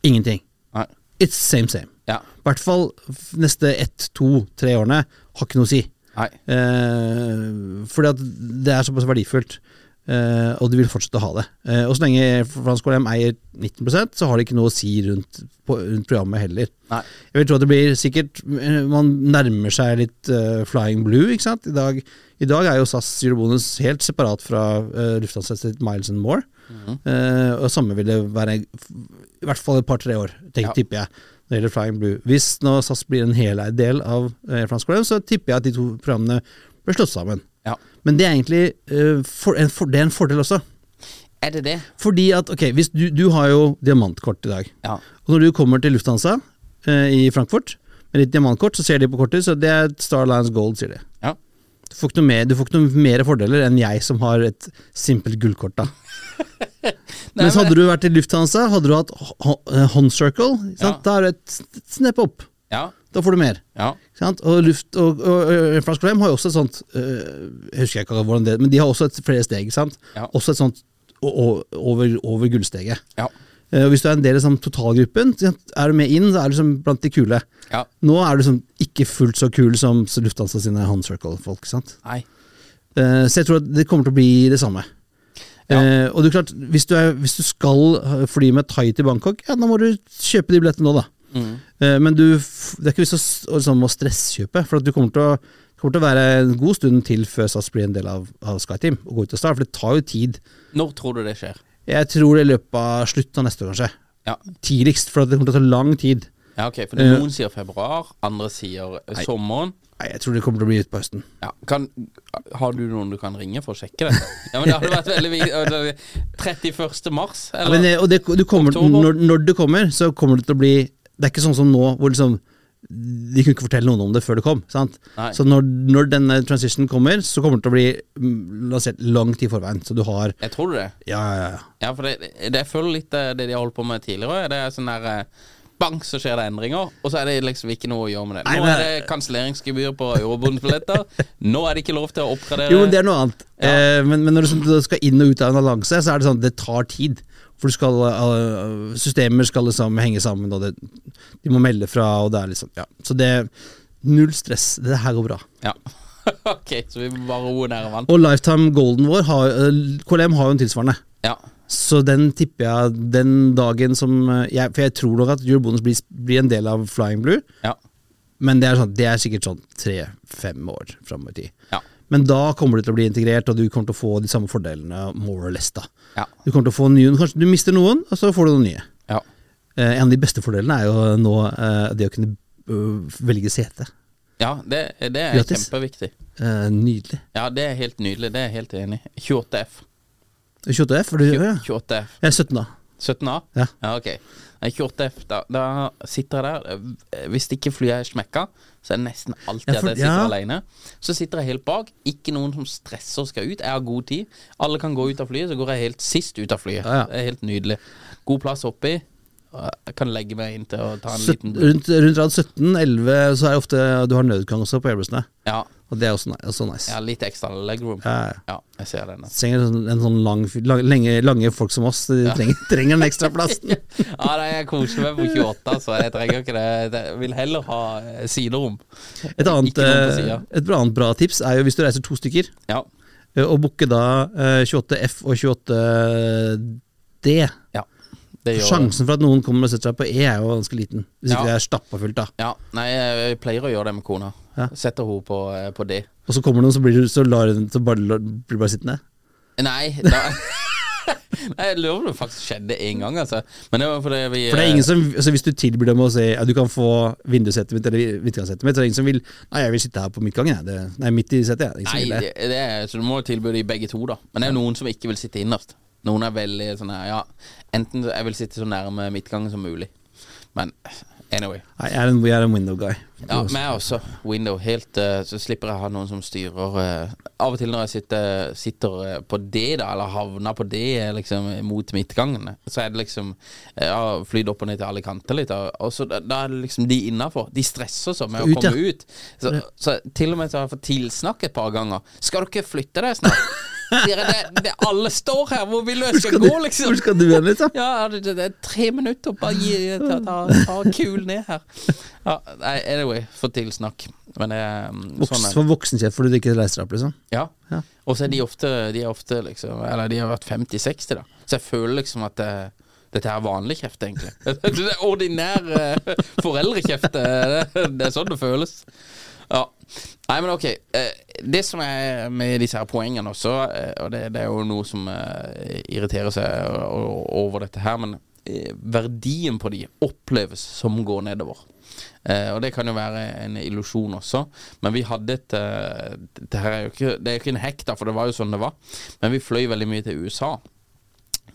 ingenting. Nei. It's same same. Ja. I hvert fall f- neste ett, to, tre årene har ikke noe å si. Nei. Eh, fordi at det er såpass verdifullt. Eh, og de vil fortsette å ha det. Uh, og så lenge Fransk KLM eier 19% så har det ikke noe å si rundt, på, rundt programmet heller. Nei. Jeg vil tro at det blir sikkert eh, Man nærmer seg litt uh, Flying Blue, ikke sant. I dag, I dag er jo SAS Eurobonus helt separat fra uh, Lufthansa sitt Miles and More. Eh, og samme vil det være i hvert fall et par-tre år, tenker, Ja. tipper jeg. Når det gjelder Flying Blue. Hvis nå SAS blir en heleid del av Air France KLM, så tipper jeg at de to programmene blir slått sammen. Ja. Men det er egentlig uh, for, en, for, det er en fordel også. Er det det? Fordi at, ok, hvis du, du har jo diamantkort i dag. Ja. Og når du kommer til Lufthansa uh, i Frankfurt med ditt diamantkort, så ser de på kortet, så det er Star Alliance Gold, sier de. Ja. Du får ikke noe mer, du får ikke noe mer fordeler enn jeg som har et simpelt gullkort, da. Mens hadde du vært i Lufthansa, hadde du hatt Ho- Hon Circle, sant? Ja. da er det et snepp opp. Ja. Da får du mer. Ja. Og, luft, og, og, og Fransk KLM har jo også et sånt øh, Jeg husker ikke hvordan det Men de har også et flere steg. Ja. Også et sånt over, over gullsteget. Ja. Uh, hvis du er en del av sånn, totalgruppen, er du med inn, så er du liksom blant de kule. Ja. Nå er du liksom ikke fullt så kul som Lufthansa sine Hand Circle-folk. Eh, så jeg tror at det kommer til å bli det samme. Ja. Uh, og det er klart, hvis du, er, hvis du skal eh, fly med Thai til Bangkok, ja, da må du kjøpe de billettene nå, da. Mm. Eh, men du, det er ikke vits liksom, å stresskjøpe, for du kommer til, å, kommer til å være en god stund til før SAS blir en del av, av SkyTeam og går ut og start, for det tar jo tid. Når tror du det skjer? Jeg tror det i løpet av slutten av neste år, kanskje. Ja. Tidligst, for det kommer til å ta lang tid. Ja, ok, for Noen Noen sier februar, andre sier nei. sommeren. Nei, jeg tror det kommer til å bli utpå høsten. Ja, kan, har du noen du kan ringe for å sjekke dette? Ja, men Det hadde vært veldig viktig. 31. mars, Ja, eller? men, det, og det, du kommer, når, når det kommer, så kommer det til å bli Det er ikke sånn som nå, hvor liksom de kunne ikke fortelle noen om det før det kom. Sant? Så når, når denne transition kommer, så kommer det til å bli mm, lansert lang tid i forveien. Så du har Jeg tror det. Ja, ja, ja. Ja, for det, det jeg føler litt eh, det de har holdt på med tidligere. Det er sånn der eh, bang, så skjer det endringer. Og så er det liksom ikke noe å gjøre med det. Nå er det kanselleringsgebyr på eurobondsbilletter. Nå er det ikke lov til å oppgradere. Jo, men det er noe annet. Eh, men, men når du du skal inn og ut av en allianse, så er det sånn det tar tid. For skal, eh, systemer skal liksom henge sammen, og det, de må melde fra, og det er liksom ja. Så det Null stress. Det her går bra. Ja. ok, så vi må bare roe nervene. Og Lifetime Golden vår har eh, KLM har jo en tilsvarende. Ja. Så den tipper jeg den dagen som eh, jeg, For jeg tror nok at Eurobonus blir, blir en del av Flying Blue, Ja. men det er, sånn, det er sikkert sånn tre-fem år fram i tid. Ja. Men da kommer du til å bli integrert, og du kommer til å få de samme fordelene, more or less. da. Ja. Du kommer til å få nye, kanskje du mister noen, og så får du noen nye. ja. Eh, en av de beste fordelene er jo nå eh, det å kunne øh, velge sete. Ja, det, det er Gratis. kjempeviktig. Eh, nydelig. Ja, det er helt nydelig. Det er jeg helt enig i. 28F. 28F? Er det, ja. 28F. Jeg er 17 da. 17A? Ja. ok. Nei, 28F, da, da sitter jeg der. Eh, Hvis ikke flyet er smekka, så er det nesten alltid Ja, for- at jeg sitter ja. alene. Så sitter jeg helt bak. Ikke noen som stresser og skal ut. Jeg har god tid. Alle kan gå ut av flyet, så går jeg helt sist ut av flyet. Ja. Det er helt nydelig. God plass oppi. Jeg kan legge meg inn til å ta en 17, liten rundt, rundt rad 17-11 så er det ofte du har nødgang også på Airbusene. Ja, Og det er også, også nice. ja litt ekstra legroom. Ja, ja. Ja, jeg ser den. Trenger en, sånn- en sånn lang, lang lange, lange folk som oss. De trenger, trenger den ekstra plassen. Ja, nei, jeg koser meg på 28, så jeg trenger ikke det. Jeg vil heller ha eh, siderom. Et annet, eh, et annet bra tips er jo hvis du reiser to stykker, Ja. eh, og booke da eh, 28F og 28D. ja. Gjør Sjansen for at noen kommer og setter seg på E, er jo ganske liten. Hvis Ja. ikke det er stappa fullt, da. Ja, nei, jeg pleier å gjøre det med kona. Ja. Setter hun på, eh, på D. Og så kommer noen, så blir du så lar så bare, lar- blir bare sittende. Nei, da Nei, jeg lurer på om det faktisk skjedde én gang, altså. Men det var fordi vi For det er ingen som, altså Hvis du tilbyr dem å si ja, du kan få vindussettet mitt eller midtgangssettet mitt, så er det ingen som vil Nei, jeg vil sitte her på midtgangen. jeg. Det, nei, midt i settet. jeg. Nei, det. det, det er, så du må tilby de begge to, da. Men det er jo noen som ikke vil sitte innerst. Noen er veldig sånn her Ja, enten jeg vil sitte så nærme midtgangen som mulig. Men anyway. Jeg er en, er en window guy. Ja, meg også. Window. Helt uh, Så slipper jeg å ha noen som styrer Uh, Av og til når jeg sitter, sitter eh, på det, da, eller havner på det liksom mot midtgangen, så er det liksom Ja, flydd opp og ned til alle kanter litt, og så da, da er det liksom de innafor. De stresser så med å Ut, ja. komme ut. Så, så til og med så har jeg fått tilsnakk et par ganger. Skal du ikke flytte deg snart? Sier jeg, det, det, alle står her, hvor vil skal gå, liksom? Hvor skal du hen, liksom? Ja, det, det er tre minutter. Bare gi, ta, ta, ta kul ned her. Ja, nei, anyway, få tilsnakk. Men det er mm, Voks, sånn det. for voksenkjeft fordi du ikke reiser deg opp, liksom. Ja. Ja. Og så er de ofte, de er ofte liksom Eller de har vært 50-60, da. Så jeg føler liksom at det, dette er vanlig kjeft, egentlig. Det er ordinær eh, foreldrekjeft. Det, det er sånn det føles. Ja. Nei, men ok. eh, Det som er med disse her poengene også, eh, og det, det er jo noe som eh, irriterer seg over dette her, men verdien på de oppleves som går nedover. Eh, og det kan jo være en illusjon også, men vi hadde et eh, Det er jo ikke, det er jo ikke en hekk, da, for det var jo sånn det var. Men vi fløy veldig mye til USA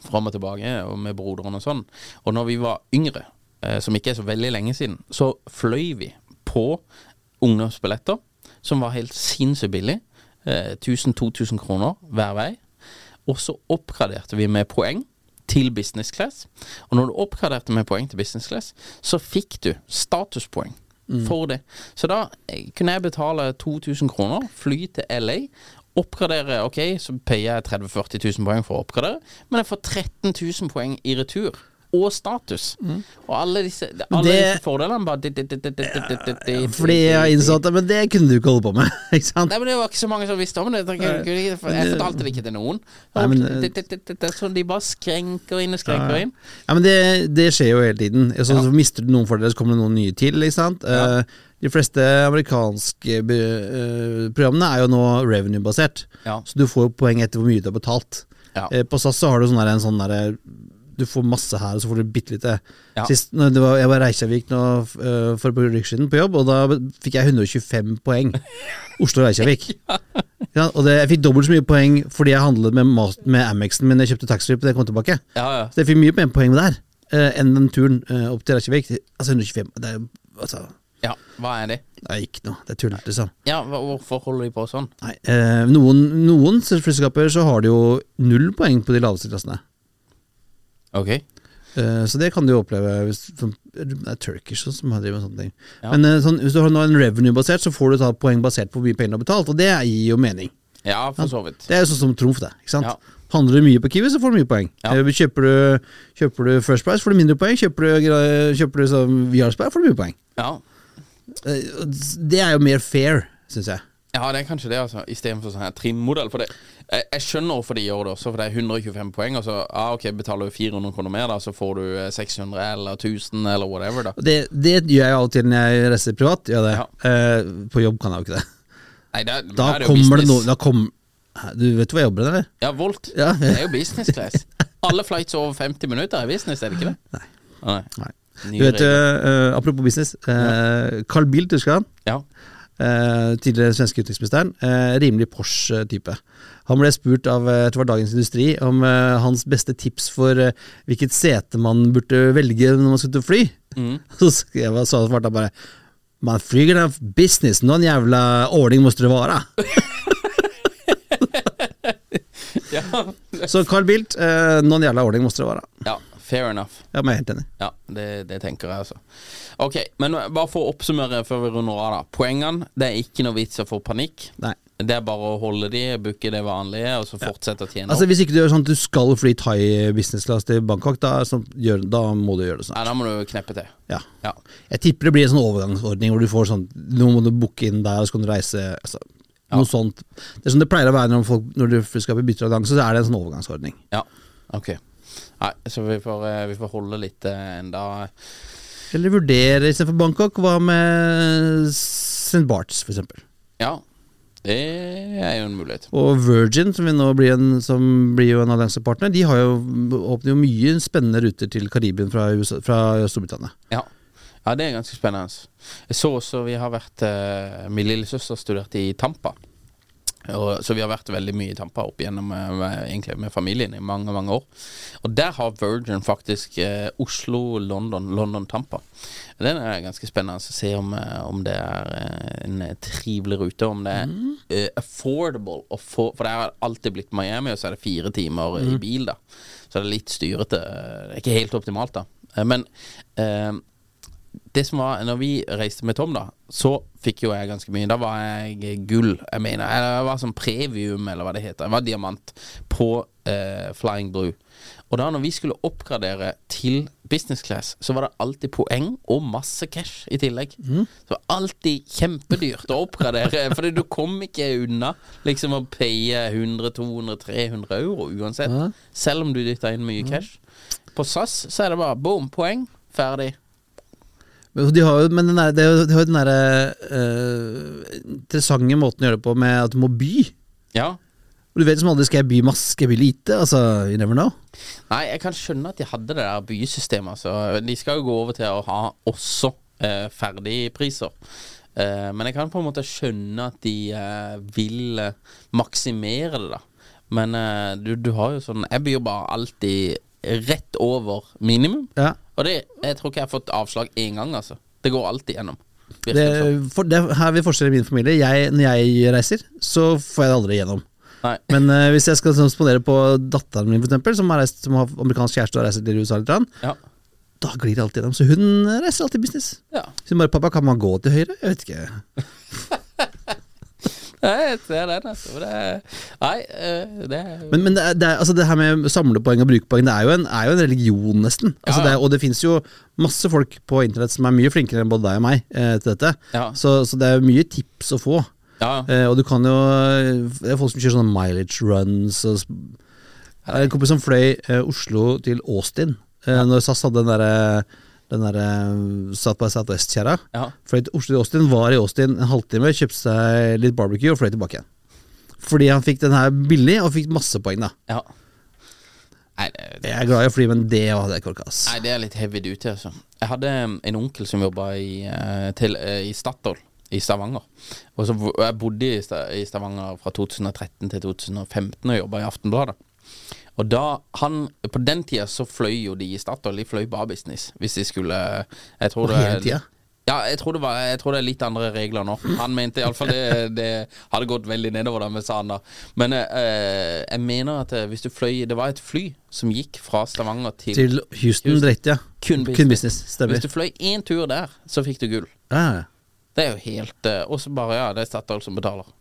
fram og tilbake og med broderen og sånn. Og når vi var yngre, eh, som ikke er så veldig lenge siden, så fløy vi på ungdomsbilletter som var helt sinnssykt billig. Eh, 1000-2000 kroner hver vei. Og så oppgraderte vi med poeng til business class. Og når du oppgraderte med poeng til business class, så fikk du statuspoeng for det. Så da eh, kunne jeg betale 2000 kroner, fly til LA, oppgradere Ok, så payer jeg 30 000-40 000 poeng for å oppgradere, men jeg får 13 000 poeng i retur og status. Og alle disse, alle det, disse fordelene bare dit, dit, dit, Fordi jeg har innsatt det, men det kunne du ikke holde på med. Ikke sant? Nei, men Det var ikke så mange som visste om det. Jeg fortalte det ikke til noen. Nei, men, sånn de bare skrenker inn og skrenker inn. Ja, men det, det skjer jo hele tiden. Så, så mister du noen fordeler, så kommer det noen nye til. ikke sant? Ja. De fleste amerikanske programmene er jo nå revenue-basert. Ja. Så du får poeng etter hvor mye du har betalt. Ja. På SAS så har du sånn der, en sånn der du får masse her, og så får du bitte lite. Ja. Sist, var, jeg var i Reykjavik nå, eh, for et par uker siden på jobb, og da fikk jeg 125 poeng. Oslo-Reykjavik. Ja, og det, jeg fikk dobbelt så mye poeng fordi jeg handlet med, med Amexen min jeg kjøpte taxfree på det jeg kom tilbake. Ja, ja. Så jeg fikk mye mer poeng der eh, enn den turen eh, opp til Reykjavik. Altså 125 Det er altså, ja. Hva er det? det er ikke noe. Det er tull, liksom. Ja, Hvorfor holder de på sånn? Nei, eh, noen, noen flyselskaper så har de jo null poeng på de laveste klassene. Ok Eh, så det kan du oppleve hvis som- Det er Turkish som driver med sånne ting. Ja. Men eh, sånn, hvis du har en revenue-basert, så får du ta poeng basert på hvor mye penger du har betalt, og det gir jo mening. Ja, for så vidt. Det er jo sånn som trumf, det. ikke sant? Ja. Handler du mye på Kiwi, så får du mye poeng. Ja. Eh, Kjøper, du, kjøper du First Price, får du mindre poeng. Kjøper du, kjøper du VR Jarlsberg, får du mye poeng. Ja. Det er jo mer fair, syns jeg. Ja, det er kanskje det, altså. Istedenfor sånn her trimmodell. For det, jeg, jeg skjønner hvorfor de gjør det også, for det er 125 poeng. Og så ah, ok, betaler du 400 kroner mer, da, så får du eh, 600 eller 1000 eller whatever, da. Det, det gjør jeg alltid når jeg reiser privat. Gjør det. Ja. Eh, på jobb kan jeg jo ikke det. Nei, det, Da det kommer det business. noe da kom, Du vet hvor jeg jobber, eller? Ja, Volt. Ja. Det er jo business class. Alle flights over 50 minutter er business, er det ikke det? Nei. Nei. Nei. Du vet, eh, Apropos business. Uh, Carl Bildt, husker du han? Ja. Eh, tidligere svenske utenriksministeren. Eh, rimelig Porsche-type. Han ble spurt av eh, jeg tror det var Dagens Industri om eh, hans beste tips for eh, hvilket sete man burde velge når man skulle fly. Mm. Så skrev han, så svarte han bare Man flyger av business, noen jævla ordning måste det være. Ja. Så Carl Bildt, eh, noen jævla ordning måste det være. ja, fair enough. Ja, men helt enig. Ja, det, det tenker jeg altså. Ok, men bare for å oppsummere før vi runder av, da. Poengene, det er ikke noe vits å få panikk. Nei. Det er bare å holde de, booke det vanlige, og så fortsette å tjene Altså. Hvis ikke du gjør sånn at du skal fly thai business class til Bangkok, da, så gjør, da må du gjøre det Nei, Ja, da må du kneppe til. Ja. Ja. Jeg tipper det blir en sånn overgangsordning hvor du får sånn Nå må du booke inn der, og så kan du reise altså, Noe sånt. Det er sånn det pleier å være når, folk, når du skal på avgang, så er det en sånn overgangsordning. Ja, ok. Nei, så vi får, eh, vi får holde litt eh, enda Eller vurdere istedenfor Bangkok, hva med St. Barts, eksempel. Ja, det er jo en mulighet. Og Virgin, som, blir en, som blir jo en alliansepartner, de har jo, åpner jo mye spennende ruter til Karibien fra, USA, fra Storbritannia. Ja. ja, det er ganske spennende. Jeg så også vi har vært eh, Min lillesøster studerte i Tampa. Og, så vi har vært veldig mye i Tampa opp igjennom med, med, med familien i mange mange år. Og der har Virgin faktisk eh, Oslo, London, London-Tampa. Den er ganske spennende å se om, eh, om det er eh, en trivelig rute. Om det er eh, affordable å få For det har alltid blitt Miami, og så er det fire timer i bil, da. Så det er litt styrete. Det er ikke helt optimalt, da. Eh, Men eh, det som var Når vi reiste med Tom, da, så fikk jo jeg ganske mye. Da var jeg gull. Jeg mener, jeg var som previum, eller hva det heter. Jeg var diamant på uh, Flying Blue. Og da når vi skulle oppgradere til business class, så var det alltid poeng og masse cash i tillegg. Det var alltid kjempedyrt å oppgradere, Fordi du kom ikke unna liksom å paye 100-200-300 euro uansett. Selv om du dytta inn mye cash. På SAS så er det bare boom, poeng, ferdig. Men de har jo, men den der, er de har den derre eh, interessante måten å gjøre det på med at du må by. Ja. Og Du vet som aldri skal jeg by masse, skal jeg by lite? Altså, you never know. Nei, jeg kan skjønne at de hadde det der bysystemet. Altså. De skal jo gå over til å ha også eh, ferdigpriser. Eh, men jeg kan på en måte skjønne at de eh, vil eh, maksimere det, da. Men eh, du, du har jo sånn Jeg byr bare alltid rett over minimum. Ja. Og det, jeg tror ikke jeg har fått avslag én gang, altså. Det går alltid gjennom. Det, for, det, her er vi forskjell i min familie. Jeg, når jeg reiser, så får jeg det aldri gjennom. Nei. Men uh, hvis jeg skal spandere på datteren min, for eksempel, som har, reist, som har amerikansk kjæreste og reiser til USA litt, Ja. da glir det alltid gjennom. Så hun reiser alltid business. ja. Så hun bare 'pappa, kan man gå til høyre?' Jeg vet ikke. Jeg ser den, altså. Det, nei, eh, det Men, men det, er, det, er, altså det her med samlepoeng og brukerpoeng, det er jo en, er jo en religion, nesten. Altså Ja, ja. det, og det fins jo masse folk på internett som er mye flinkere enn både deg og meg eh, til dette. Ja. Så, så det er mye tips å få. Ja. Eh, og du kan jo Det er folk som kjører sånne mileage runs. Og, en kompis som fløy eh, Oslo til Austin eh, når SAS hadde den derre den der South by Southwest-kjerra. Ja. Fløy til Oslo til Austin, var i Austin en halvtime, kjøpte seg litt barbecue og fløy tilbake igjen. Fordi han fikk den her billig, og fikk masse poeng, da. ja. Nei, det, det, Jeg er glad i å fly, men det hadde jeg ikke orka. Nei, det er litt heavy duty, altså. Jeg hadde um, en onkel som jobba i, eh, til, eh, i Statoil i Stavanger. Og så, jeg bodde i, i Stavanger fra 2013 til 2015 og jobba i Aftenbladet. Og da han På den tida så fløy jo de i Statoil, de fløy bare business. Hvis de skulle Jeg tror det Hele tida? Ja, jeg tror, det var, jeg tror det er litt andre regler nå. Han mente iallfall det, det hadde gått veldig nedover, da, med sa han da. Men eh, jeg mener at eh, hvis du fløy Det var et fly som gikk fra Stavanger til, Til Houston Houston. direkte, ja. kun business. Kun business, stemmer. Hvis du fløy én tur der, så fikk du gull. Ja, ja. Det er jo helt eh, Og så bare, ja, det er Statoil som betaler.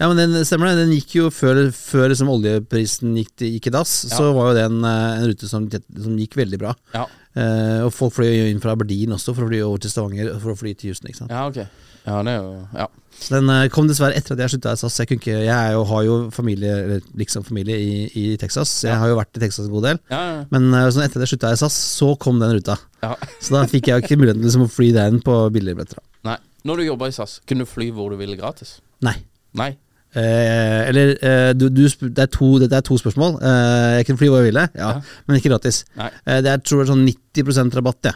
Ja, men den stemmer det. Den gikk jo før, før liksom oljeprisen gikk, gikk i dass. Så var jo det en, eh, en rute som, som gikk veldig bra. Ja, Eh, og folk fløy jo inn fra Aberdeen også for å fly over til Stavanger for å fly til Houston. ikke sant? ja ok. Ja, det er jo Ja. Så den eh, kom dessverre etter at jeg slutta i SAS. Jeg, ikke, jeg jo, har jo familie, liksom familie i, i Texas. Jeg har jo vært i Texas en god del. Ja, ja, Men sånn etter at jeg slutta i SAS, så kom den ruta. ja. Så da fikk jeg ikke muligheten til liksom, å fly den på billige billetter. Nei. Når du jobba i SAS, kunne du fly hvor du ville gratis? Nei. Nei. Eh, eller eh, du, du, det, er to, det er to spørsmål. Eh, jeg kunne fly hvor jeg ville, ja, men ikke gratis. Eh, det er tror jeg sånn 90 rabatt, ja,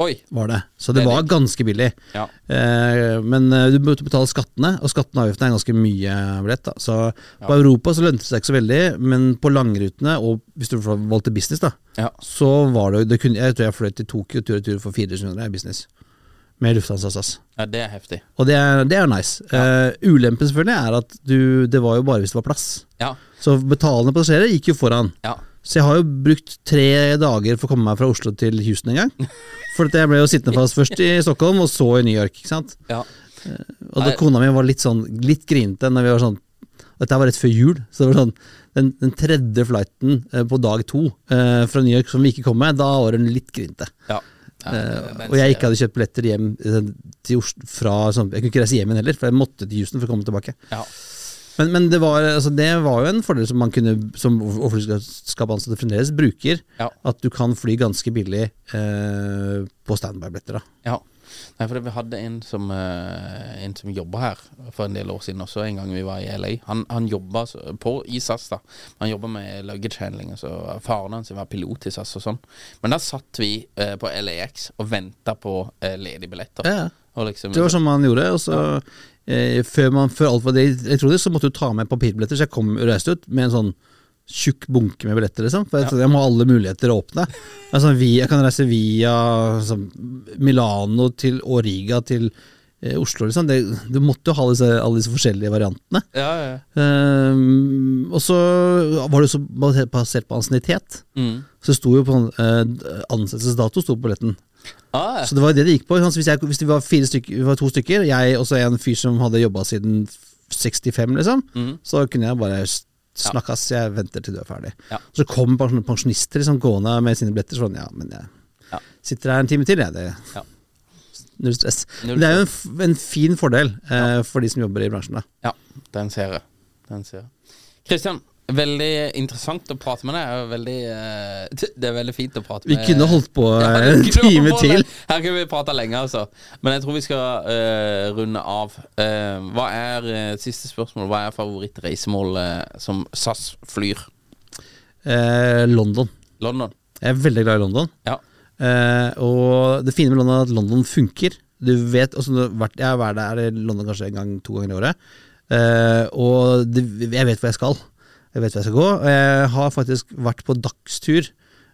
Oi. var det. Så det, Det var ganske billig. Ja. Eh, men eh, du måtte betale skattene, og skattene og avgiftene er ganske mye billett. da Så på Europa så lønte det seg ikke så veldig, men på langrutene, og hvis du valgte business, da Ja. så var det, det kunne, Jeg tror jeg fløy til Tokyo tur og tur for 400 kroner i business. Med Lufthansa SAS. ja, det er heftig. Og det er, det er nice. Eh, ulempen selvfølgelig er at du, det var jo bare hvis det var plass. Ja. Så betalende passasjerer gikk jo foran. Ja. Så jeg har jo brukt tre dager for å komme meg fra Oslo til Houston en gang. For jeg ble jo sittende fast først i Stockholm, og så i New York. ikke sant? Ja. Og da kona mi var litt sånn Litt grinete når vi var sånn Dette var rett før jul. Så det var sånn Den, den tredje flighten eh, på dag to eh, fra New York som vi ikke kom med, da var hun litt grinete. ja. Ja, Eh, og jeg ikke hadde kjøpt billetter hjem eh, til Oslo fra sånn, Jeg kunne ikke reise hjem igjen heller, for jeg måtte til Houston for å komme tilbake. Ja. Men, men det, var, altså, det var jo en fordel som man kunne Som flyselskapansatte fremdeles bruker. Ja. At du kan fly ganske billig uh, på standby-billetter. Ja. Nei, for Vi hadde en som, uh, en som jobba her for en del år siden også, en gang vi var i LA. Han, han jobba på i SAS, da. Han jobba med luggage handling. Så faren hans var pilot i SAS og sånn. Men da satt vi eh, på LAX og venta på uh, ledige billetter. Ja, ja. Liksom, Det var sånn man gjorde. Og så eh, før, man, før alt var det jeg trodde, så måtte du ta med papirbilletter. Så jeg kom og reiste ut med en sånn tjukk bunke med billetter. Liksom. For jeg, ja. jeg må ha alle muligheter å åpne. Altså, vi, jeg kan reise via altså, Milano til og Riga til eh, Oslo. Liksom. Det, du måtte jo ha disse, alle disse forskjellige variantene. Ja, ja. Um, og så var det jo basert på ansiennitet. Mm. Så det sto jo på eh, ansettelsesdato sto på billetten. Ah, Så det var det det gikk på. Så hvis, jeg, hvis vi var, stykker, vi var to stykker, jeg og så en fyr som hadde jobba siden 65, liksom, mm. så kunne jeg bare snakkes, jeg venter til du er ferdig. Ja. Så kommer pensjon- pensjonister liksom, gående med sine billetter sånn, ja, men jeg Ja. sitter her en time til, jeg. Det, Ja. Null stress. Null det er jo en, en fin fordel eh, for de som jobber i bransjen. da. Ja, den ser jeg. Den ser jeg. Kristian, veldig interessant å prate med deg. Veldig, eh, det er veldig fint å prate Vi med kunne holdt på Ja, eh, en time på til. Her kunne vi prata lenge, altså. Men jeg tror vi skal uh, runde av. Uh, hva er uh, Siste spørsmål. Hva er favorittreisemålet som SAS flyr? London. London? Jeg er veldig glad i London. Ja. Og det fine med London er at London funker. Du vet, også, du har vært, Jeg har vært der i London kanskje en gang, to ganger i året. Og det, jeg vet hvor jeg skal. Jeg vet hvor jeg skal gå. Og jeg har faktisk vært på dagstur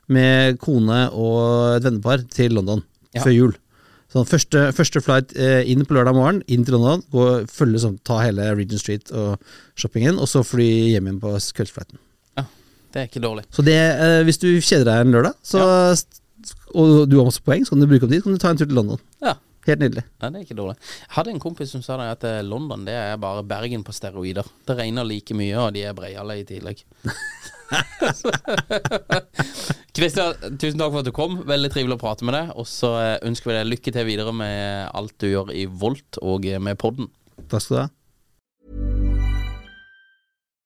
med kone og et vennepar til London Ja. før jul. Sånn, første, første flight eh, inn på lørdag morgen, inn til London. Gå, følge, sånn, ta hele Regent Street og shoppingen, og så fly hjem igjen på kveldsflighten. ja. Det er ikke dårlig. Så det, eh, hvis du kjeder deg en lørdag, så, og du har masse poeng, så kan du bruke opp dit, kan du ta en tur til London. Ja. Helt nydelig. Nei, det er ikke dårlig. Jeg hadde en kompis som sa det at eh, London det er bare Bergen på steroider. Det regner like mye, og de er breiale i tillegg. Kristian, tusen takk for at du kom. Veldig trivelig å prate med deg. Og så eh, ønsker vi deg lykke til videre med alt du gjør i Volt og med podden. Takk skal du ha.